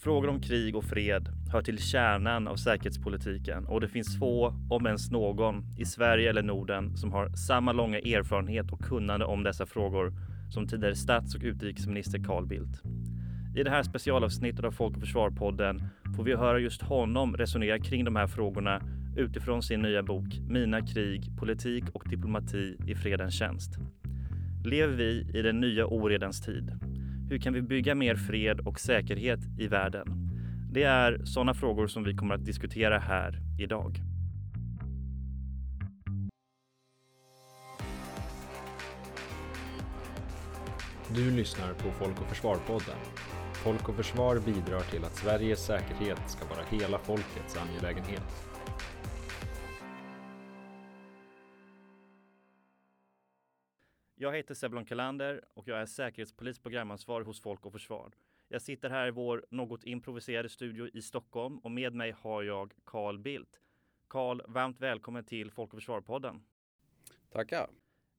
Frågor om krig och fred hör till kärnan av säkerhetspolitiken och det finns få, om ens någon, i Sverige eller Norden som har samma långa erfarenhet och kunnande om dessa frågor som tidigare stats och utrikesminister Carl Bildt. I det här specialavsnittet av Folk och Försvar-podden får vi höra just honom resonera kring de här frågorna utifrån sin nya bok Mina krig, politik och diplomati i fredens tjänst. Lever vi i den nya oredens tid? Hur kan vi bygga mer fred och säkerhet i världen? Det är sådana frågor som vi kommer att diskutera här idag. Du lyssnar på Folk och Försvar-podden. Folk och Försvar bidrar till att Sveriges säkerhet ska vara hela folkets angelägenhet. Jag heter Sebulon Kalander och jag är säkerhetspolitisk programansvarig hos Folk och Försvar. Jag sitter här i vår något improviserade studio i Stockholm och med mig har jag Carl Bildt. Carl, varmt välkommen till Folk och Försvar-podden. Tackar.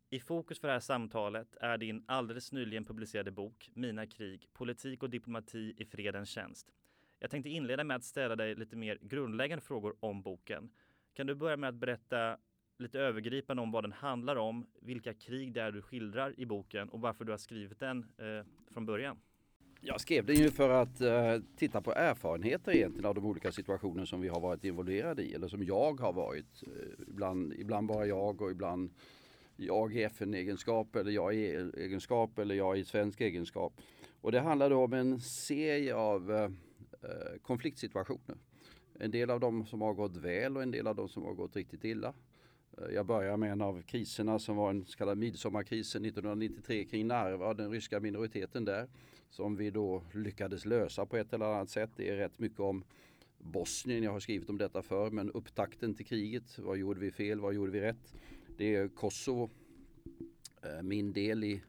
I fokus för det här samtalet är din alldeles nyligen publicerade bok Mina krig, politik och diplomati i fredens tjänst. Jag tänkte inleda med att ställa dig lite mer grundläggande frågor om boken. Kan du börja med att berätta lite övergripande om vad den handlar om, vilka krig det är du skildrar i boken och varför du har skrivit den eh, från början? Jag skrev den ju för att eh, titta på erfarenheter egentligen av de olika situationer som vi har varit involverade i eller som jag har varit. Eh, ibland, ibland bara jag och ibland jag i FN-egenskap eller jag i egenskap eller jag i svensk egenskap. Och det handlar då om en serie av eh, eh, konfliktsituationer. En del av dem som har gått väl och en del av dem som har gått riktigt illa. Jag börjar med en av kriserna som var en så kallad midsommarkrisen 1993 kring Narva, den ryska minoriteten där. Som vi då lyckades lösa på ett eller annat sätt. Det är rätt mycket om Bosnien, jag har skrivit om detta för men upptakten till kriget. Vad gjorde vi fel? Vad gjorde vi rätt? Det är Kosovo, eh, min del i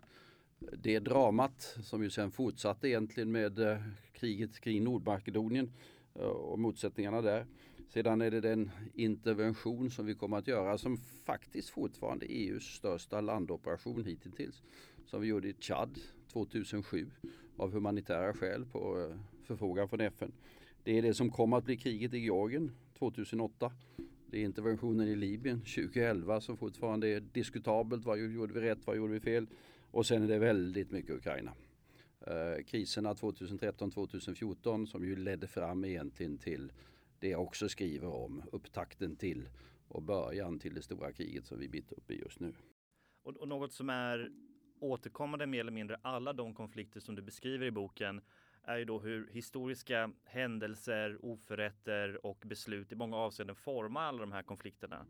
det dramat som ju sen fortsatte egentligen med eh, kriget kring Nordmakedonien eh, och motsättningarna där. Sedan är det den intervention som vi kommer att göra som faktiskt fortfarande är EUs största landoperation hittills. Som vi gjorde i Chad 2007 av humanitära skäl på eh, förfrågan från FN. Det är det som kommer att bli kriget i Georgien 2008. Det är interventionen i Libyen 2011 som fortfarande är diskutabelt. Vad gjorde vi rätt? Vad gjorde vi fel? Och sen är det väldigt mycket Ukraina. Eh, kriserna 2013-2014 som ju ledde fram egentligen till det jag också skriver om, upptakten till och början till det stora kriget som vi är mitt uppe i just nu. Och, och något som är återkommande mer eller mindre alla de konflikter som du beskriver i boken är ju då hur historiska händelser, oförrätter och beslut i många avseenden formar alla de här konflikterna.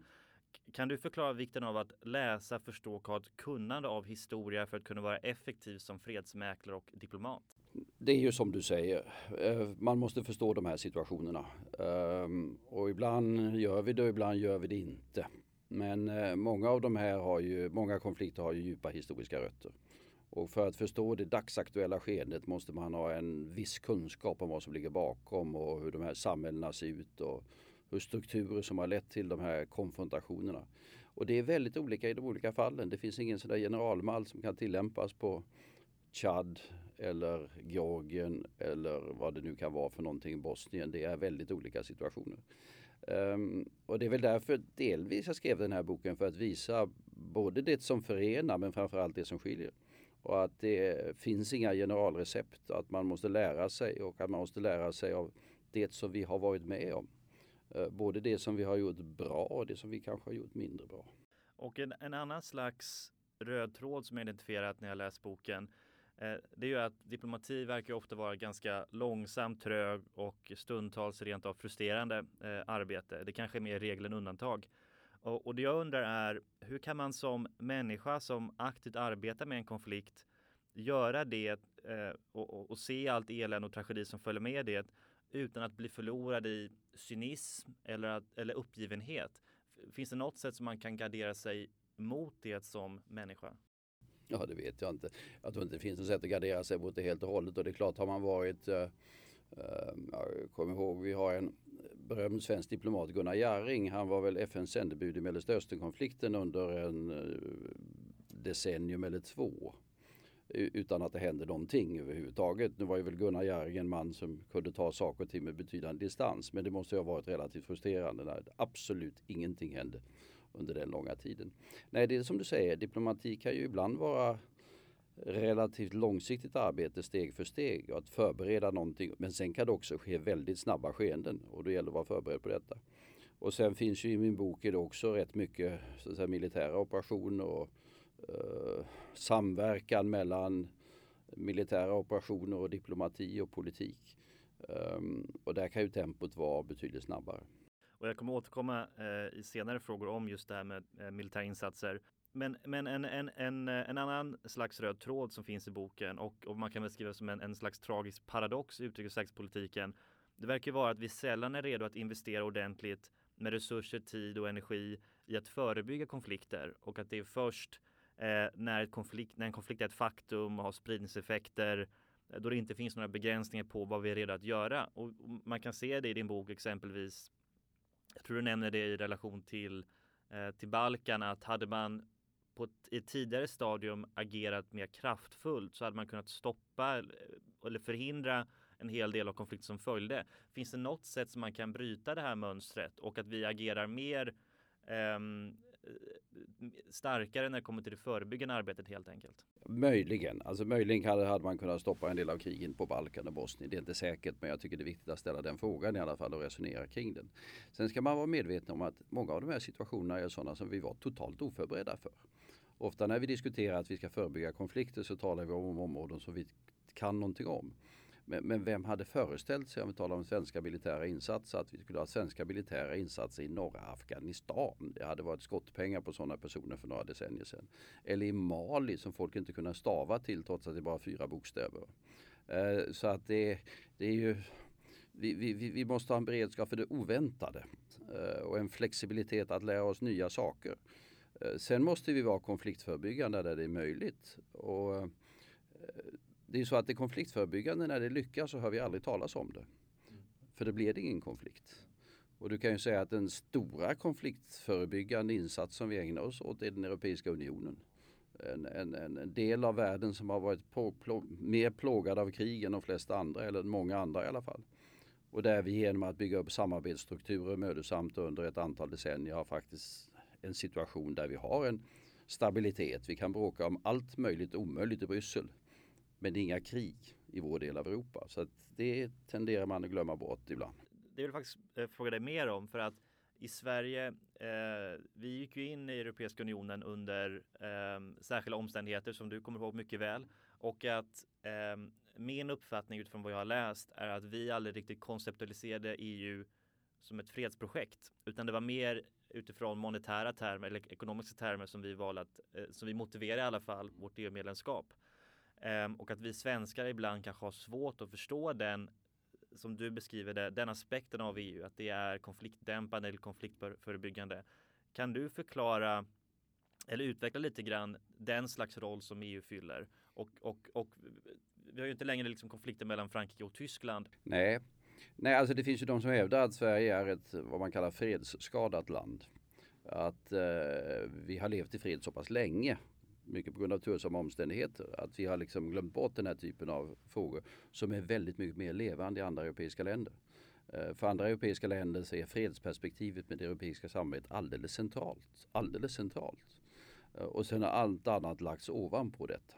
Kan du förklara vikten av att läsa, förstå och ha ett kunnande av historia för att kunna vara effektiv som fredsmäklare och diplomat? Det är ju som du säger, eh, man måste förstå de här situationerna. Ehm, och ibland gör vi det och ibland gör vi det inte. Men eh, många av de här har ju, många konflikter har ju djupa historiska rötter. Och för att förstå det dagsaktuella skeendet måste man ha en viss kunskap om vad som ligger bakom och hur de här samhällena ser ut och hur strukturer som har lett till de här konfrontationerna. Och det är väldigt olika i de olika fallen. Det finns ingen sån där generalmall som kan tillämpas på Chad eller Georgien eller vad det nu kan vara för någonting, Bosnien. Det är väldigt olika situationer. Um, och det är väl därför delvis jag skrev den här boken för att visa både det som förenar men framförallt det som skiljer. Och att det finns inga generalrecept, att man måste lära sig och att man måste lära sig av det som vi har varit med om. Uh, både det som vi har gjort bra och det som vi kanske har gjort mindre bra. Och en, en annan slags röd tråd som jag identifierat när jag läst boken Eh, det är ju att diplomati verkar ofta vara ganska långsamt, trög och stundtals rent av frustrerande eh, arbete. Det kanske är mer regel än undantag. Och, och det jag undrar är hur kan man som människa som aktivt arbetar med en konflikt göra det eh, och, och, och, se allt elände och tragedi som följer med det utan att bli förlorad i cynism eller, att, eller uppgivenhet? Finns det något sätt som man kan gardera sig mot det som människa? Ja, det vet jag inte. Jag tror inte det finns något sätt att gardera sig mot det helt och hållet. Och det är klart, har man varit Eh, ehm, jag kommer ihåg, vi har en berömd svensk diplomat, Gunnar Jarring. Han var väl FNs sändebud i Mellanösternkonflikten under en eh, decennium eller två. utan att det hände någonting överhuvudtaget. Nu var ju väl Gunnar Jarring en man som kunde ta saker och ting med betydande distans. Men det måste ju ha varit relativt frustrerande när absolut ingenting hände under den långa tiden. Nej, det är som du säger, diplomati kan ju ibland vara relativt långsiktigt arbete steg för steg och att förbereda någonting. Men sen kan det också ske väldigt snabba skeenden och då gäller det att vara förberedd på detta. Och sen finns ju i min bok är det också rätt mycket så att säga, militära operationer och eh, samverkan mellan militära operationer och diplomati och politik. Um, och där kan ju tempot vara betydligt snabbare. Och jag kommer återkomma eh, i senare frågor om just det här med eh, militära insatser. Men, men en, en, en, en annan slags röd tråd som finns i boken och, och man kan beskriva som en, en slags tragisk paradox i utrikes och säkerhetspolitiken. Det verkar vara att vi sällan är redo att investera ordentligt med resurser, tid och energi i att förebygga konflikter och att det är först eh, när, konflikt, när en konflikt är ett faktum och har spridningseffekter eh, då det inte finns några begränsningar på vad vi är redo att göra. Och man kan se det i din bok exempelvis. Jag tror du nämner det i relation till, eh, till Balkan att hade man på ett, i ett tidigare stadium agerat mer kraftfullt så hade man kunnat stoppa eh, eller förhindra en hel del av konflikten som följde. Finns det något sätt som man kan bryta det här mönstret och att vi agerar mer eh, Eh, starkare när det kommer till det förebyggande arbetet helt enkelt? Möjligen, alltså möjligen hade man kunnat stoppa en del av krigen på Balkan och Bosnien. Det är inte säkert, men jag tycker det är viktigt att ställa den frågan i alla fall och resonera kring den. Sen ska man vara medveten om att många av de här situationerna är sådana som vi var totalt oförberedda för. Ofta när vi diskuterar att vi ska förebygga konflikter så talar vi om områden som vi kan någonting om. Men, men, vem hade föreställt sig, om vi talar om svenska militära insatser, att vi skulle ha svenska militära insatser i norra Afghanistan? Det hade varit skottpengar på sådana personer för några decennier sedan. Eller i Mali som folk inte kunde stava till trots att det bara är fyra bokstäver. Eh, så att det, det är ju vi, vi, vi, måste ha en beredskap för det oväntade eh, och en flexibilitet att lära oss nya saker. Eh, sen måste vi vara konfliktförebyggande där det är möjligt. Och eh, det är så att det konfliktförebyggande när det lyckas så hör vi aldrig talas om det. För det blir det ingen konflikt. Och du kan ju säga att den stora konfliktförebyggande insats som vi ägnar oss åt är den Europeiska unionen. En, en, en del av världen som har varit på, plå, mer plågad av krig än de flesta andra, eller många andra i alla fall. Och där vi genom att bygga upp samarbetsstrukturer mödosamt under ett antal decennier har faktiskt en situation där vi har en stabilitet. Vi kan bråka om allt möjligt omöjligt i Bryssel. Men det är inga krig i vår del av Europa. Så att det tenderar man att glömma bort ibland. Det vill jag faktiskt eh, fråga dig mer om för att i Sverige, eh, vi gick ju in i Europeiska unionen under eh, särskilda omständigheter som du kommer ihåg mycket väl. Och att eh, min uppfattning utifrån vad jag har läst är att vi aldrig riktigt konceptualiserade EU som ett fredsprojekt, utan det var mer utifrån monetära termer eller ekonomiska termer som vi valde att, eh, som vi motiverade i alla fall vårt EU-medlemskap. Ehm, och att vi svenskar ibland kanske har svårt att förstå den som du beskriver det, den aspekten av EU, att det är konfliktdämpande eller konfliktförebyggande. Kan du förklara eller utveckla lite grann den slags roll som EU fyller? Och, och, och vi har ju inte längre liksom konflikter mellan Frankrike och Tyskland. Nej, Nej, alltså det finns ju de som hävdar att Sverige är ett vad man kallar fredsskadat land. Att eh, vi har levt i fred så pass länge mycket på grund av tursamma omständigheter. Att vi har liksom glömt bort den här typen av frågor som är väldigt mycket mer levande i andra europeiska länder. Eh, för andra europeiska länder så är fredsperspektivet med det europeiska samarbetet alldeles centralt. Alldeles centralt. Eh, och sen har allt annat lagts ovanpå detta.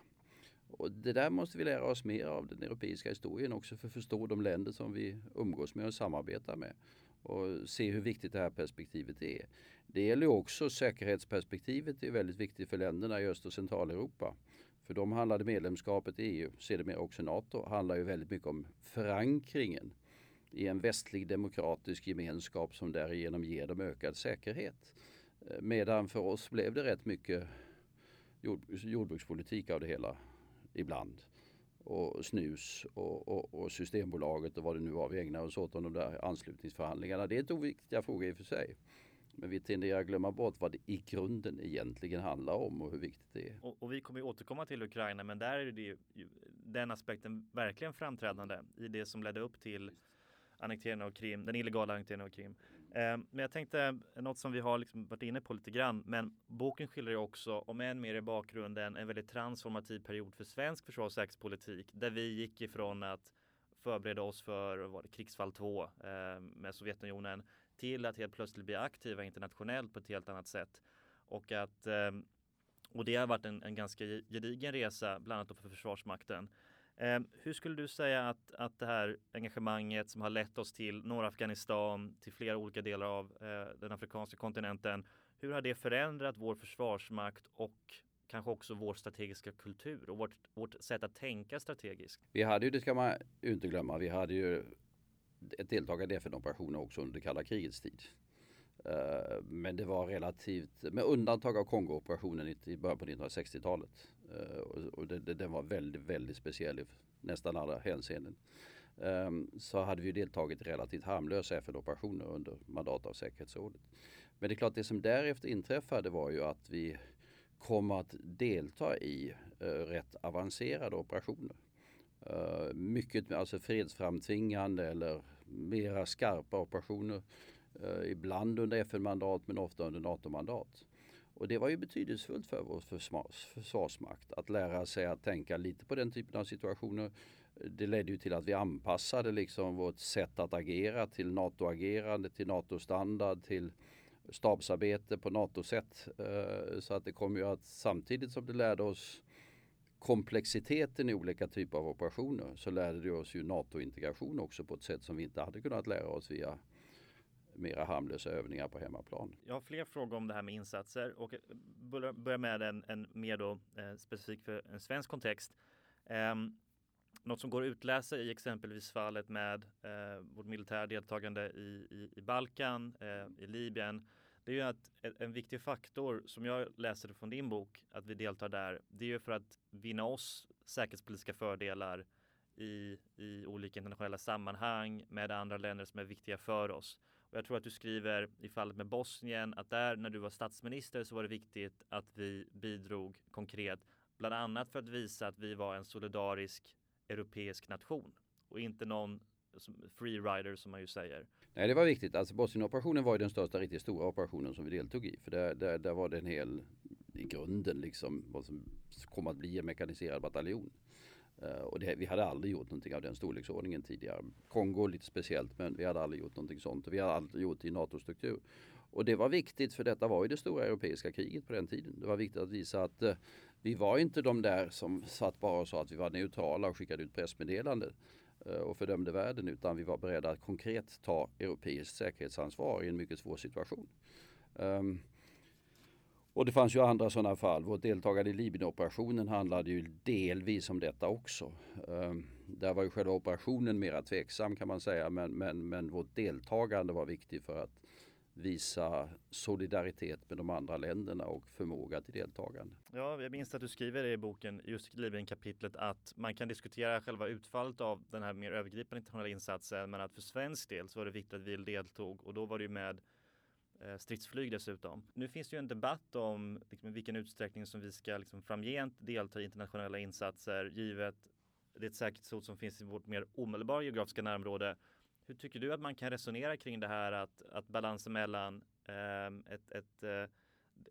Och det där måste vi lära oss mer av den europeiska historien också för att förstå de länder som vi umgås med och samarbetar med och se hur viktigt det här perspektivet är. Det gäller också säkerhetsperspektivet är väldigt viktigt för länderna i Öst och Centraleuropa. För de handlade medlemskapet i EU, sedermera också NATO, handlar ju väldigt mycket om förankringen i en västlig demokratisk gemenskap som därigenom ger dem ökad säkerhet. Eh, medan för oss blev det rätt mycket jordbrukspolitik av det hela ibland och snus och, och, och, Systembolaget och vad det nu var vi ägnade oss åt om de där anslutningsförhandlingarna. Det är inte oviktiga frågor i och för sig. Men vi tenderar att glömma bort vad det i grunden egentligen handlar om och hur viktigt det är. Och, och vi kommer ju återkomma till Ukraina men där är det ju, den aspekten verkligen framträdande i det som ledde upp till annekteringen av Krim, den illegala annekteringen av Krim. Mm. men jag tänkte något som vi har liksom varit inne på lite grann, men boken skildrar ju också, om än mer i bakgrunden, en väldigt transformativ period för svensk försvars och säkerhetspolitik där vi gick ifrån att förbereda oss för var det, krigsfall 2 eh, med Sovjetunionen till att helt plötsligt bli aktiva internationellt på ett helt annat sätt. Och att eh, och det har varit en, en ganska gedigen resa, bland annat för Försvarsmakten. Ehm, hur skulle du säga att, att det här engagemanget som har lett oss till norra Afghanistan, till flera olika delar av eh, den afrikanska kontinenten, hur har det förändrat vår försvarsmakt och kanske också vår strategiska kultur och vårt, vårt sätt att tänka strategiskt? Vi hade ju, det ska man inte glömma, vi hade ju ett deltagande i FN-operationer också under kalla krigets tid. Eh, men det var relativt, med undantag av Kongo-operationen i början på 1960-talet. Eh, och den var väldigt, väldigt speciell i nästan alla hänseenden. Ehm, så hade vi deltagit i relativt harmlösa FN-operationer under mandat av säkerhetsrådet. Men det är klart, det som därefter inträffade var ju att vi kom att delta i eh, rätt avancerade operationer. Mycket alltså fredsframtvingande eller mera skarpa operationer Eh, ibland under FN-mandat men ofta under NATO-mandat. Och det var ju betydelsefullt för vår försvarsmakt att lära sig att tänka lite på den typen av situationer. Det ledde ju till att vi anpassade liksom vårt sätt att agera till NATO-agerande, till NATO-standard, till stabsarbete på NATO-sätt. Eh, så att det kom ju att samtidigt som det lärde oss komplexiteten i olika typer av operationer så lärde det oss ju NATO-integration också på ett sätt som vi inte hade kunnat lära oss via mera harmlösa övningar på hemmaplan. Jag har fler frågor om det här med insatser och börjar med en, en mer då, eh, specifik för en svensk kontext. Eh, något som går att utläsa i exempelvis fallet med eh, vårt militära deltagande i, i, i Balkan, eh, i Libyen. Det är ju att e, en viktig faktor som jag läser från din bok, att vi deltar där, det är ju för att vinna oss säkerhetspolitiska fördelar i, i olika internationella sammanhang med andra länder som är viktiga för oss. Och jag tror att du skriver i fallet med Bosnien att där när du var statsminister så var det viktigt att vi bidrog konkret, bland annat för att visa att vi var en solidarisk europeisk nation och inte någon freerider som man ju säger. Nej, det var viktigt. Alltså Bosnienoperationen var ju den största riktigt stora operationen som vi deltog i. För där, där, där var det en hel, i grunden liksom, vad som kom att bli en mekaniserad bataljon. Eh, och det, vi hade aldrig gjort någonting av den storleksordningen tidigare. Kongo lite speciellt men vi hade aldrig gjort någonting sånt. Och vi hade aldrig gjort det i NATO-struktur. Och det var viktigt för detta var ju det stora europeiska kriget på den tiden. Det var viktigt att visa att eh, vi var inte de där som satt bara och sa att vi var neutrala och skickade ut pressmeddelanden eh, och fördömde världen utan vi var beredda att konkret ta europeiskt säkerhetsansvar i en mycket svår situation. Um, och det fanns ju andra sådana fall. Vårt deltagande i Libyenoperationen handlade ju delvis om detta också. Um, där var ju själva operationen mera tveksam kan man säga men, men, men vårt deltagande var viktigt för att visa solidaritet med de andra länderna och förmåga till deltagande. Ja, jag minns att du skriver i boken, just Libyen-kapitlet, att man kan diskutera själva utfallet av den här mer övergripande internationella insatsen, men att för svensk del så var det viktigt att vi deltog och då var det ju med Eh, stridsflyg dessutom. Nu finns det ju en debatt om liksom, vilken utsträckning som vi ska liksom, framgent delta i internationella insatser givet det säkerhetshot som finns i vårt mer omedelbara geografiska närområde. Hur tycker du att man kan resonera kring det här att, att balansen mellan eh, ett, ett, eh,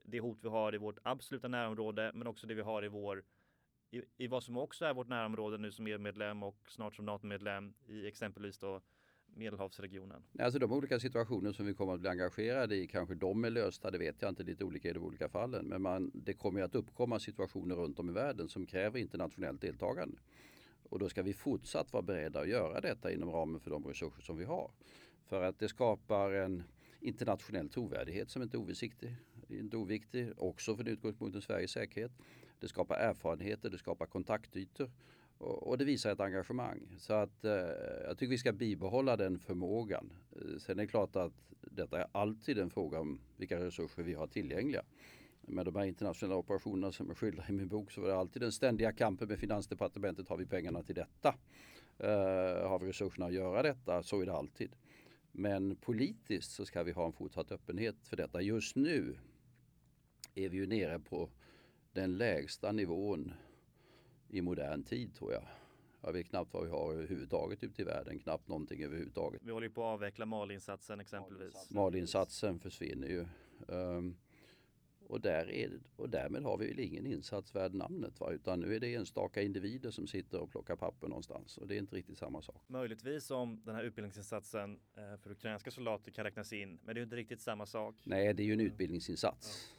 det hot vi har i vårt absoluta närområde men också det vi har i vår i, i vad som också är vårt närområde nu som EU-medlem och snart som NATO-medlem i exempelvis då Medelhavsregionen? Alltså de olika situationer som vi kommer att bli engagerade i, kanske de är lösta, det vet jag inte, lite olika i de olika fallen. Men man, det kommer att uppkomma situationer runt om i världen som kräver internationellt deltagande. Och då ska vi fortsatt vara beredda att göra detta inom ramen för de resurser som vi har. För att det skapar en internationell trovärdighet som inte är oviktig, inte oviktig också för utgångspunkten Sveriges säkerhet. Det skapar erfarenheter, det skapar kontaktytor och, det visar ett engagemang. Så att eh, jag tycker vi ska bibehålla den förmågan. Eh, sen är det klart att detta är alltid en fråga om vilka resurser vi har tillgängliga. Med de här internationella operationerna som jag skildrar i min bok så var det alltid den ständiga kampen med Finansdepartementet. Har vi pengarna till detta? Uh, har vi resurserna att göra detta? Så är det alltid. Men politiskt så ska vi ha en fortsatt öppenhet för detta. Just nu är vi ju nere på den lägsta nivån i modern tid tror jag. Jag vet knappt vad vi har överhuvudtaget ute i världen, knappt någonting överhuvudtaget. Vi håller ju på att avveckla malinsatsen exempelvis. Malinsatsen försvinner ju. Um, och, där är, och därmed har vi väl ingen insats värd namnet. Va? Utan nu är det enstaka individer som sitter och plockar papper någonstans. Och det är inte riktigt samma sak. Möjligtvis om den här utbildningsinsatsen eh, för ukrainska soldater kan räknas in. Men det är inte riktigt samma sak. Nej, det är ju en utbildningsinsats.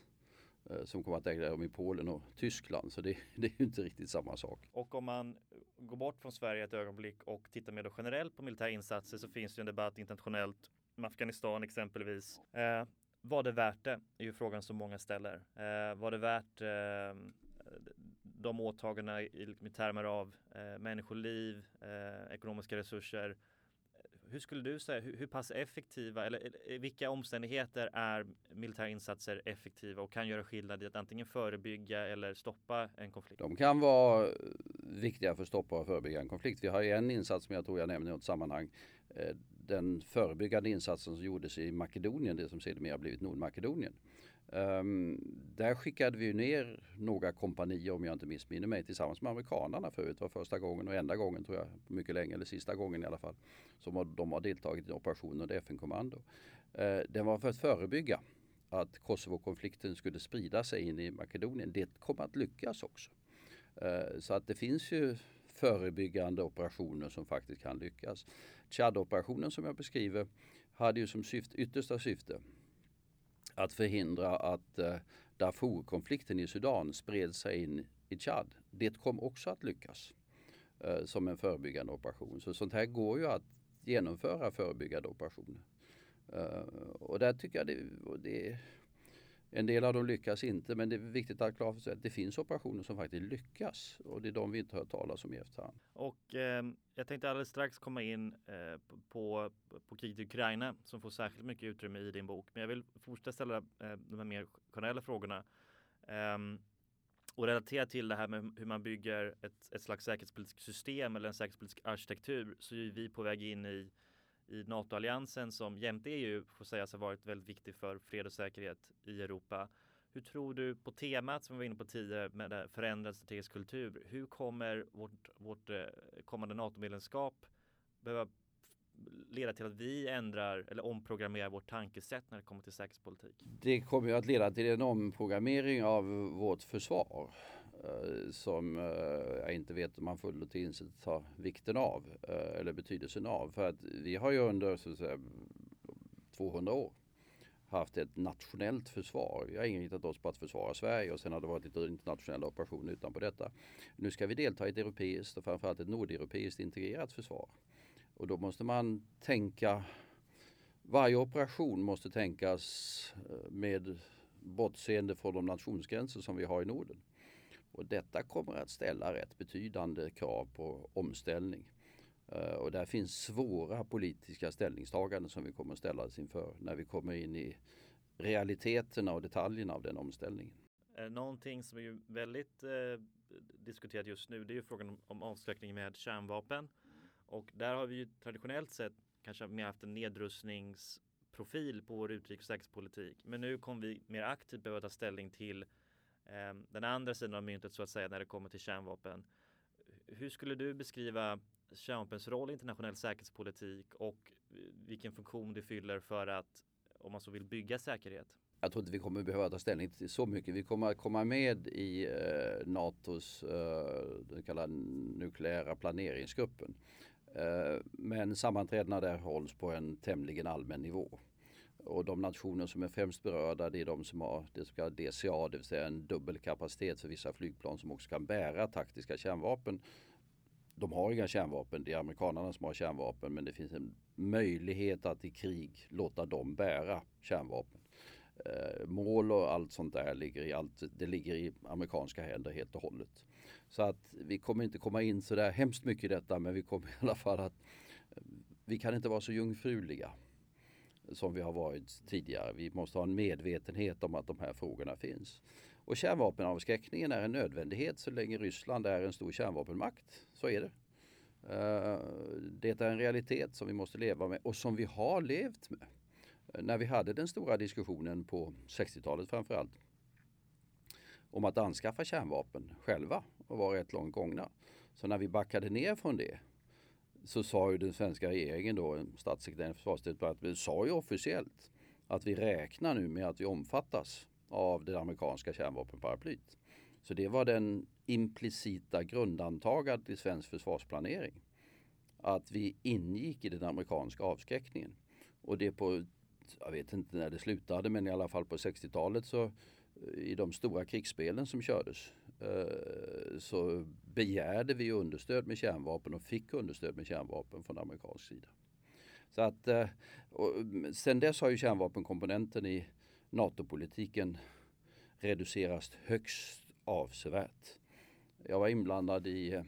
Eh, som kommer att äga rum i Polen och Tyskland. Så det, det, är ju inte riktigt samma sak. Och om man går bort från Sverige ett ögonblick och tittar mer generellt på militära insatser så finns det ju en debatt internationellt med Afghanistan exempelvis. Eh, var det värt det? är ju frågan som många ställer. Eh, var det värt eh, de åtagandena i, i termer av eh, människoliv, eh, ekonomiska resurser? Hur skulle du säga, hur, hur pass effektiva eller eller eh, vilka omständigheter är militära insatser effektiva och kan göra skillnad i att antingen förebygga eller stoppa en konflikt? De kan vara eh, viktiga för att stoppa och förebygga en konflikt. Vi har en insats som jag tror jag nämnde i något sammanhang eh, den förebyggande insatsen som gjordes i Makedonien, det som sedermera blivit Nordmakedonien. Um, där skickade vi ner några kompanier om jag inte missminner mig tillsammans med amerikanerna förut. Det var första gången och enda gången tror jag, mycket länge, eller sista gången i alla fall, som de har deltagit i operationen under FN-kommando. Uh, ehm, den var för att förebygga att Kosovo-konflikten skulle sprida sig in i Makedonien. Det kommer att lyckas också. Uh, så att det finns ju förebyggande operationer som faktiskt kan lyckas. Chad-operationen som jag beskriver hade ju som syfte, yttersta syfte att förhindra att eh, Darfur-konflikten i Sudan spred sig in i Chad. Det kom också att lyckas eh, som en förebyggande operation. Så sånt här går ju att genomföra förebyggande operationer. Eh, och där tycker jag det, det, en del av dem lyckas inte men det är viktigt att klart för sig att det finns operationer som faktiskt lyckas och det är de vi inte hört talas om i efterhand. Och eh, jag tänkte alldeles strax komma in eh, på, på kriget i Ukraina som får särskilt mycket utrymme i din bok. Men jag vill fortsätta ställa eh, de här mer generella frågorna. Ehm, och relatera till det här med hur man bygger ett, ett slags säkerhetspolitiskt system eller en säkerhetspolitisk arkitektur så är vi på väg in i i NATO-alliansen som jämte EU får sägas ha varit väldigt viktig för fred och säkerhet i Europa. Hur tror du på temat som vi var inne på tidigare med förändrad strategisk kultur? Hur kommer vårt, vårt eh, kommande NATO-medlemskap behöva leda till att vi ändrar eller omprogrammerar vårt tankesätt när det kommer till säkerhetspolitik? Det kommer ju att leda till en omprogrammering av vårt försvar. Eh, som eh, jag inte vet om man fullt insett har vikten av eh, eller betydelsen av. För att vi har ju under så att säga, 200 år haft ett nationellt försvar. Vi har inriktat oss på att försvara Sverige och sen har det varit lite internationella operationer utanpå detta. Nu ska vi delta i ett europeiskt och framförallt ett nordeuropeiskt integrerat försvar. Och då måste man tänka varje operation måste tänkas med bortseende från de nationsgränser som vi har i Norden. Och detta kommer att ställa rätt betydande krav på omställning. Eh, och där finns svåra politiska ställningstaganden som vi kommer att ställas inför när vi kommer in i realiteterna och detaljerna av den omställningen. Eh, någonting som är ju väldigt eh, diskuterat just nu det är ju frågan om, om avskräckning med kärnvapen. Och där har vi ju traditionellt sett kanske mer haft en nedrustningsprofil på vår utrikes och säkerhetspolitik. Men nu kommer vi mer aktivt behöva ta ställning till Ehm, den andra sidan av myntet så att säga när det kommer till kärnvapen. Hur skulle du beskriva kärnvapens roll i internationell säkerhetspolitik och eh, vilken funktion det fyller för att om man så vill bygga säkerhet? Jag tror inte vi kommer behöva ta ställning till så mycket. Vi kommer att komma med i eh, NATOs eh, den kallade nukleära planeringsgruppen. Eh, men sammanträdena där hålls på en tämligen allmän nivå. Och de nationer som är främst berörda det är de som har det så kallade DCA, det vill säga en dubbelkapacitet för vissa flygplan som också kan bära taktiska kärnvapen. De har inga kärnvapen, det är amerikanerna som har kärnvapen men det finns en möjlighet att i krig låta dem bära kärnvapen. Eh, mål och allt sånt där ligger i, allt, det ligger i amerikanska händer helt och hållet. Så att vi kommer inte komma in så där hemskt mycket i detta men vi kommer i alla fall att eh, vi kan inte vara så jungfruliga som vi har varit tidigare. Vi måste ha en medvetenhet om att de här frågorna finns. Och kärnvapenavskräckningen är en nödvändighet så länge Ryssland är en stor kärnvapenmakt. Så är det. Eh, det är en realitet som vi måste leva med och som vi har levt med. När vi hade den stora diskussionen på 60-talet framförallt om att anskaffa kärnvapen själva och var rätt långt gångna Så när vi backade ner från det så sa ju den svenska regeringen då, statssekreteraren i försvarsdepartementet, sa ju officiellt att vi räknar nu med att vi omfattas av det amerikanska kärnvapenparaplyt. Så det var den implicita grundantagandet i svensk försvarsplanering. Att vi ingick i den amerikanska avskräckningen. Och det på, jag vet inte när det slutade, men i alla fall på 60-talet så eh, i de stora krigsspelen som kördes Eh, så begärde vi understöd med kärnvapen och fick understöd med kärnvapen från amerikansk sida. Så att, eh, mm, sen dess har ju kärnvapenkomponenten i NATO-politiken reducerats högst avsevärt. Jag var inblandad i eh,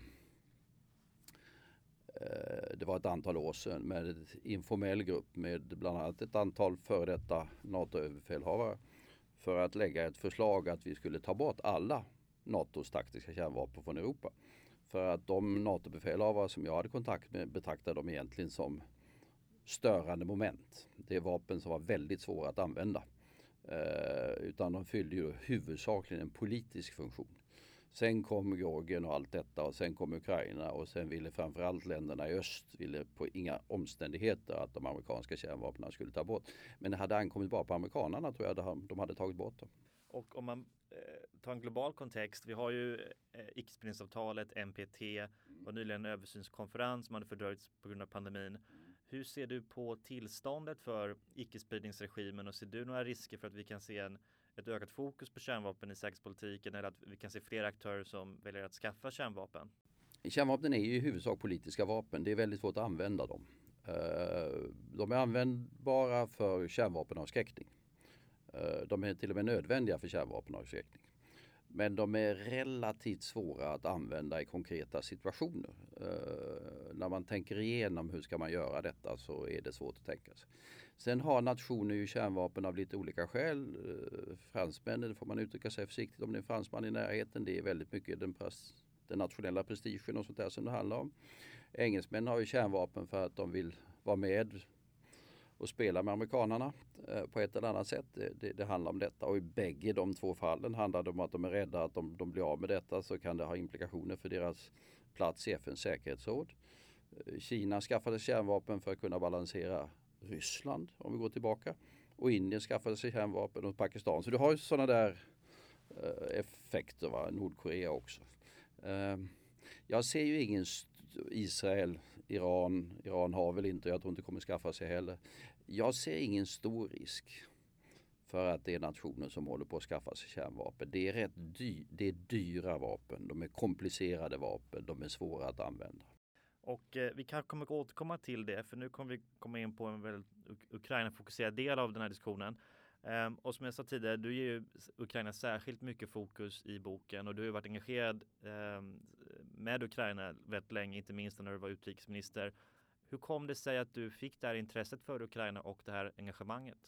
det var ett antal år sedan med en informell grupp med bland annat ett antal före detta NATO-överbefälhavare för att lägga ett förslag att vi skulle ta bort alla NATOs taktiska kärnvapen från Europa. För att de NATO-befälhavare som jag hade kontakt med betraktade dem egentligen som störande moment. Det är vapen som var väldigt svåra att använda. Eh, utan de fyllde ju huvudsakligen en politisk funktion. Sen kom Georgien och allt detta och sen kom Ukraina och sen ville framförallt länderna i öst ville på inga omständigheter att de amerikanska kärnvapnen skulle ta bort. Men det hade ankommit bara på amerikanerna tror jag de hade tagit bort dem. Och om man eh, tar en global kontext, vi har ju eh, icke-spridningsavtalet, NPT och nyligen en översynskonferens som hade fördröjts på grund av pandemin. Hur ser du på tillståndet för icke-spridningsregimen och ser du några risker för att vi kan se en ett ökat fokus på kärnvapen i säkerhetspolitiken eller att vi kan se fler aktörer som väljer att skaffa kärnvapen? Kärnvapen är ju i huvudsak politiska vapen. Det är väldigt svårt att använda dem. Eh, de är användbara för kärnvapenavskräckning. Eh, de är till och med nödvändiga för kärnvapenavskräckning. Men de är relativt svåra att använda i konkreta situationer. Eh, när man tänker igenom hur ska man göra detta så är det svårt att tänka sig. Sen har nationer ju kärnvapen av lite olika skäl. Eh, fransmännen, får man uttrycka sig försiktigt om det är en fransman i närheten. Det är väldigt mycket den, den nationella prestigen och sånt där som det handlar om. Engelsmän har ju kärnvapen för att de vill vara med och spela med amerikanarna eh, på ett eller annat sätt. Det, det, det, handlar om detta och i bägge de två fallen handlar det om att de är rädda att om de blir av med detta så kan det ha implikationer för deras plats i FNs säkerhetsråd. Eh, Kina skaffade kärnvapen för att kunna balansera Ryssland om vi går tillbaka. Och Indien skaffade sig kärnvapen och Pakistan. Så du har ju sådana där eh, effekter. Va? Nordkorea också. Eh, jag ser ju ingen Israel, Iran, Iran har väl inte, jag tror inte kommer skaffa sig heller. Jag ser ingen stor risk för att det är nationer som håller på att skaffa sig kärnvapen. Det är rätt dy det är dyra vapen, de är komplicerade vapen, de är svåra att använda. Och eh, vi kanske kommer återkomma till det, för nu kommer vi komma in på en väldigt Ukraina-fokuserad del av den här diskussionen. Um, och som jag sa tidigare, du ger ju Ukraina särskilt mycket fokus i boken och du har varit engagerad eh, med Ukraina väldigt länge, inte minst när du var utrikesminister. Hur kom det sig att du fick det här intresset för Ukraina och det här engagemanget?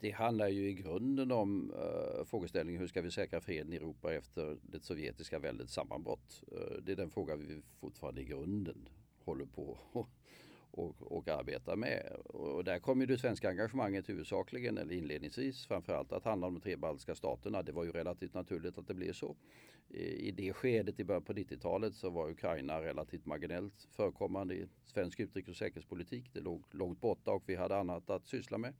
Det handlar ju i grunden om uh, frågeställningen hur ska vi säkra freden i Europa efter det sovjetiska väldets sammanbrott? Uh, det är den fråga vi fortfarande i grunden håller på och, och arbetar med. Och där kom ju det svenska engagemanget huvudsakligen, eller inledningsvis framförallt att handla om de tre baltiska staterna. Det var ju relativt naturligt att det blev så. I, det skedet i början på 90-talet så var Ukraina relativt marginellt förekommande i svensk utrikes och säkerhetspolitik. Det låg långt borta och vi hade annat att syssla med.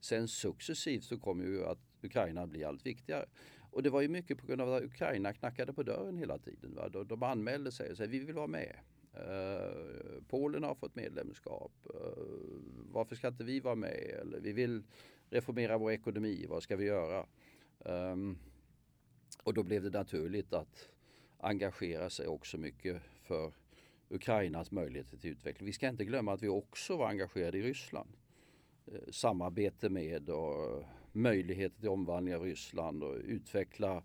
Sen successivt så kom ju att Ukraina bli allt viktigare. Och det var ju mycket på grund av att Ukraina knackade på dörren hela tiden. Va? De, de anmälde sig och sa vi vill vara med. Uh, Polen har fått medlemskap. Uh, varför ska inte vi vara med? Eller vi vill reformera vår ekonomi. Vad ska vi göra? Um, och då blev det naturligt att engagera sig också mycket för Ukrainas möjligheter till utveckling. Vi ska inte glömma att vi också var engagerade i Ryssland. Uh, samarbete med och möjligheter till omvandling av Ryssland och utveckla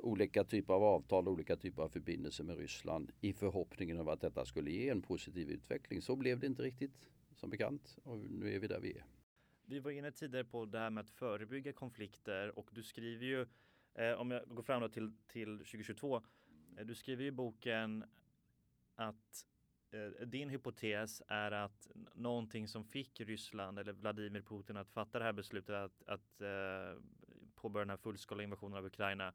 olika typer av avtal och olika typer av förbindelser med Ryssland i förhoppningen om att detta skulle ge en positiv utveckling. Så blev det inte riktigt som bekant och nu är vi där vi är. Vi var inne tidigare på det här med att förebygga konflikter och du skriver ju, eh, om jag går fram till, till 2022, eh, du skriver i boken att eh, din hypotes är att någonting som fick Ryssland eller Vladimir Putin att fatta det här beslutet att, att eh, påbörja den här fullskaliga invasionen av Ukraina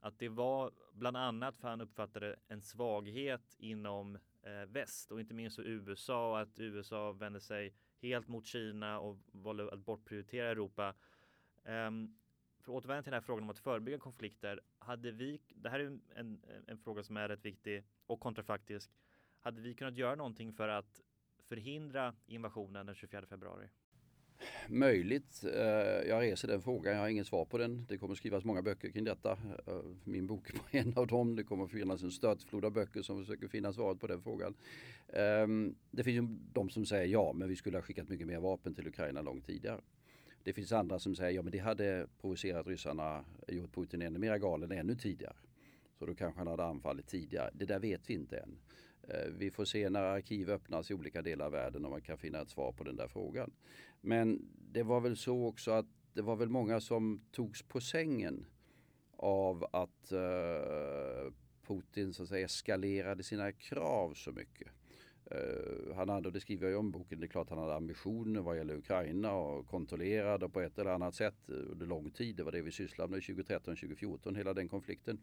att det var bland annat för han uppfattade en svaghet inom eh, väst och inte minst USA och att USA vände sig helt mot Kina och valde att bortprioritera Europa. Um, för att återvända till den här frågan om att förebygga konflikter. Hade vi, det här är en, en, en fråga som är rätt viktig och kontrafaktisk. Hade vi kunnat göra någonting för att förhindra invasionen den 24 februari? Möjligt. Eh, jag reser den frågan. Jag har inget svar på den. Det kommer skrivas många böcker kring detta. Eh, min bok är en av dem. Det kommer finnas en störtflod av böcker som försöker finna svaret på den frågan. Ehm, det finns ju de som säger ja, men vi skulle ha skickat mycket mer vapen till Ukraina långt tidigare. Det finns andra som säger ja, men det hade provocerat ryssarna, gjort Putin ännu mer galen ännu tidigare. Så då kanske han hade anfallit tidigare. Det där vet vi inte än. Eh, vi får se när arkiv öppnas i olika delar av världen om man kan finna ett svar på den där frågan. Men det var väl så också att det var väl många som togs på sängen av att eh, Putin så att säga eskalerade sina krav så mycket. Uh, han hade, och det skriver jag i om boken, det är klart han hade ambitioner vad gäller Ukraina och kontrollerade på ett eller annat sätt under lång tid. Det var det vi sysslade med 2013-2014, hela den konflikten.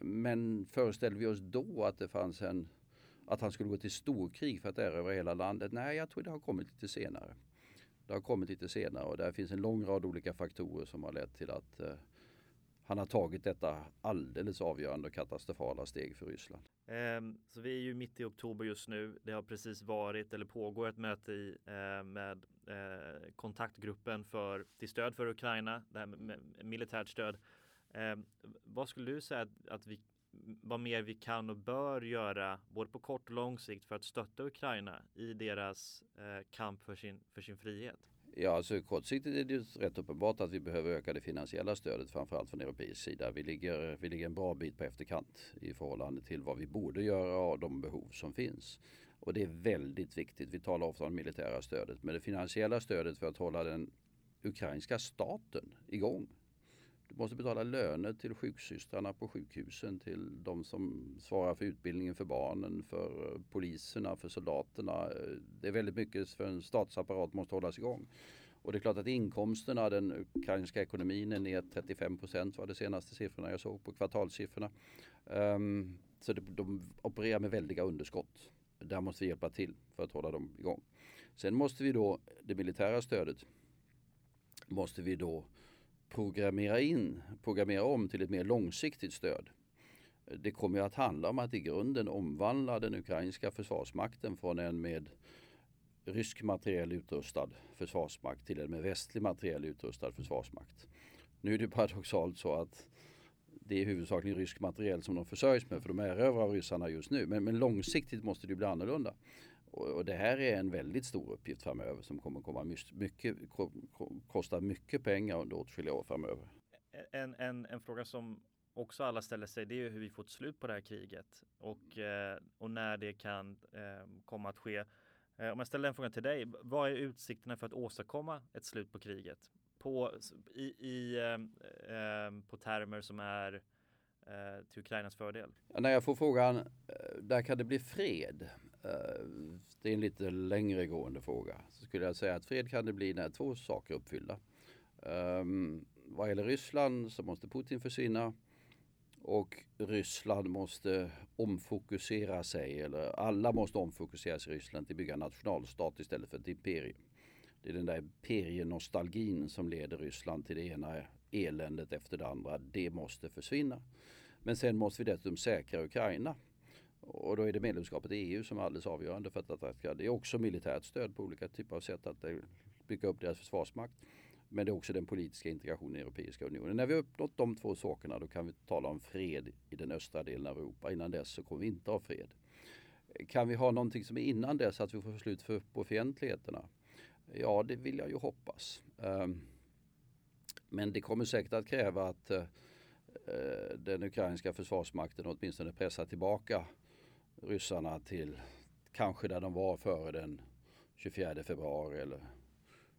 Men föreställde vi oss då att det fanns en att han skulle gå till storkrig för att erövra hela landet. Nej, jag tror det har kommit lite senare. Det har kommit lite senare och där finns en lång rad olika faktorer som har lett till att eh, han har tagit detta alldeles avgörande och katastrofala steg för Ryssland. Ehm, så vi är ju mitt i oktober just nu. Det har precis varit eller pågår ett möte i, eh, med eh, kontaktgruppen för, till stöd för Ukraina, det här med, med militärt stöd. Ehm, vad skulle du säga att, att vi vad mer vi kan och bör göra både på kort och lång sikt för att stötta Ukraina i deras eh, kamp för sin, för sin frihet? Ja, alltså kortsiktigt är det rätt uppenbart att vi behöver öka det finansiella stödet framförallt från europeisk sida. Vi ligger, vi ligger en bra bit på efterkant i förhållande till vad vi borde göra och de behov som finns. Och det är väldigt viktigt. Vi talar ofta om det militära stödet, men det finansiella stödet för att hålla den ukrainska staten igång du måste betala löner till sjuksystrarna på sjukhusen, till de som svarar för utbildningen för barnen, för eh, poliserna, för soldaterna. Eh, det är väldigt mycket för en statsapparat måste hållas igång. Och det är klart att inkomsterna, den ukrainska ekonomin är ner 35 procent var det senaste siffrorna jag såg på kvartalssiffrorna. Um, så det, de opererar med väldiga underskott. Där måste vi hjälpa till för att hålla dem igång. Sen måste vi då, det militära stödet, måste vi då programmera in, programmera om till ett mer långsiktigt stöd. Det kommer att handla om att i grunden omvandla den ukrainska försvarsmakten från en med rysk materiell utrustad försvarsmakt till en med västlig materiell utrustad försvarsmakt. Nu är det paradoxalt så att det är huvudsakligen rysk materiell som de försörjs med för de erövrar ryssarna just nu. Men, men långsiktigt måste det bli annorlunda. Och, det här är en väldigt stor uppgift framöver som kommer komma mycket, kosta mycket pengar under åtskilliga år framöver. En, en, en fråga som också alla ställer sig det är hur vi får ett slut på det här kriget och, eh, och när det kan eh, komma att ske. Eh, om jag ställer den frågan till dig, vad är utsikterna för att åstadkomma ett slut på kriget? På, i, i på termer som är eh, till Ukrainas fördel? Ja, när jag får frågan, där kan det bli fred? Eh, det är en lite längre gående fråga. Så skulle jag säga att fred kan det bli när två saker är uppfyllda. Um, vad gäller Ryssland så måste Putin försvinna och Ryssland måste omfokusera sig, eller alla måste omfokusera sig i Ryssland till att bygga en nationalstat istället för ett imperium. Det är den där imperienostalgin som leder Ryssland till det ena eländet efter det andra. Det måste försvinna. Men sen måste vi dessutom säkra Ukraina. Och då är det medlemskapet i EU som är alldeles avgörande för att det Det är också militärt stöd på olika typer av sätt att eh, bygga upp deras försvarsmakt. Men det är också den politiska integrationen i Europeiska unionen. När vi har uppnått de två sakerna då kan vi tala om fred i den östra delen av Europa. Innan dess så kommer vi inte ha fred. Kan vi ha någonting som är innan dess att vi får slut för, på fientligheterna? Ja, det vill jag ju hoppas. Ehm, men det kommer säkert att kräva att eh, eh, den ukrainska försvarsmakten åtminstone pressar tillbaka ryssarna till kanske där de var före den 24 februari eller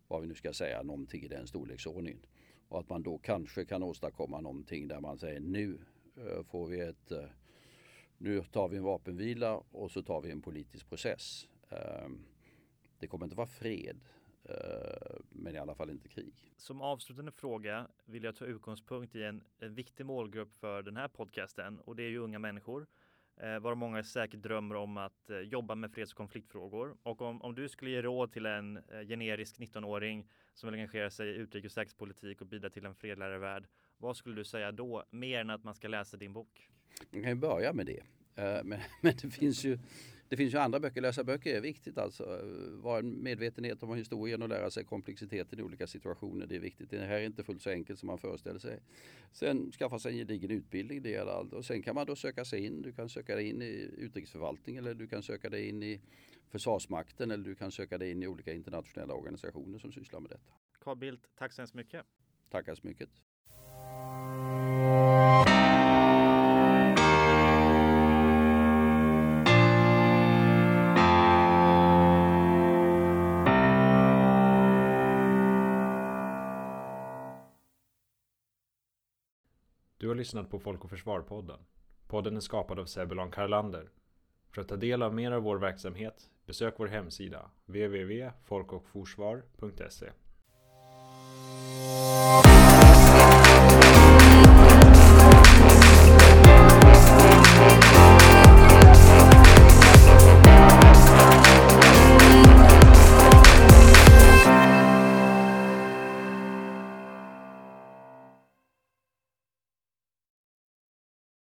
vad vi nu ska säga, någonting i den storleksordningen. Och att man då kanske kan åstadkomma någonting där man säger nu eh, får vi ett eh, nu tar vi en vapenvila och så tar vi en politisk process. Ehm, det kommer inte vara fred eh, men i alla fall inte krig. Som avslutande fråga vill jag ta utgångspunkt i en, en viktig målgrupp för den här podcasten och det är ju unga människor. Eh, varav många säkert drömmer om att eh, jobba med freds och konfliktfrågor. Och om, om du skulle ge råd till en eh, generisk 19-åring som vill engagera sig i utrikes och säkerhetspolitik och bidra till en fredligare värld. Vad skulle du säga då, mer än att man ska läsa din bok? Man kan ju börja med det. Eh, men, men det finns ju det finns ju andra böcker. Läsa böcker är viktigt alltså. Vara en medvetenhet om historien och lära sig komplexiteten i olika situationer. Det är viktigt. Det här är inte fullt så enkelt som man föreställer sig. Sen skaffa sig en gedigen utbildning. Det gäller allt. Och sen kan man då söka sig in. Du kan söka dig in i utrikesförvaltning eller du kan söka dig in i Försvarsmakten eller du kan söka dig in i olika internationella organisationer som sysslar med detta. Carl Bildt, tack så hemskt mycket. Tackar så mycket. Lyssnat på Folk och Försvar-podden. Podden är skapad av Sebulon Karlander. För att ta del av mer av vår verksamhet, besök vår hemsida www.folkochforsvar.se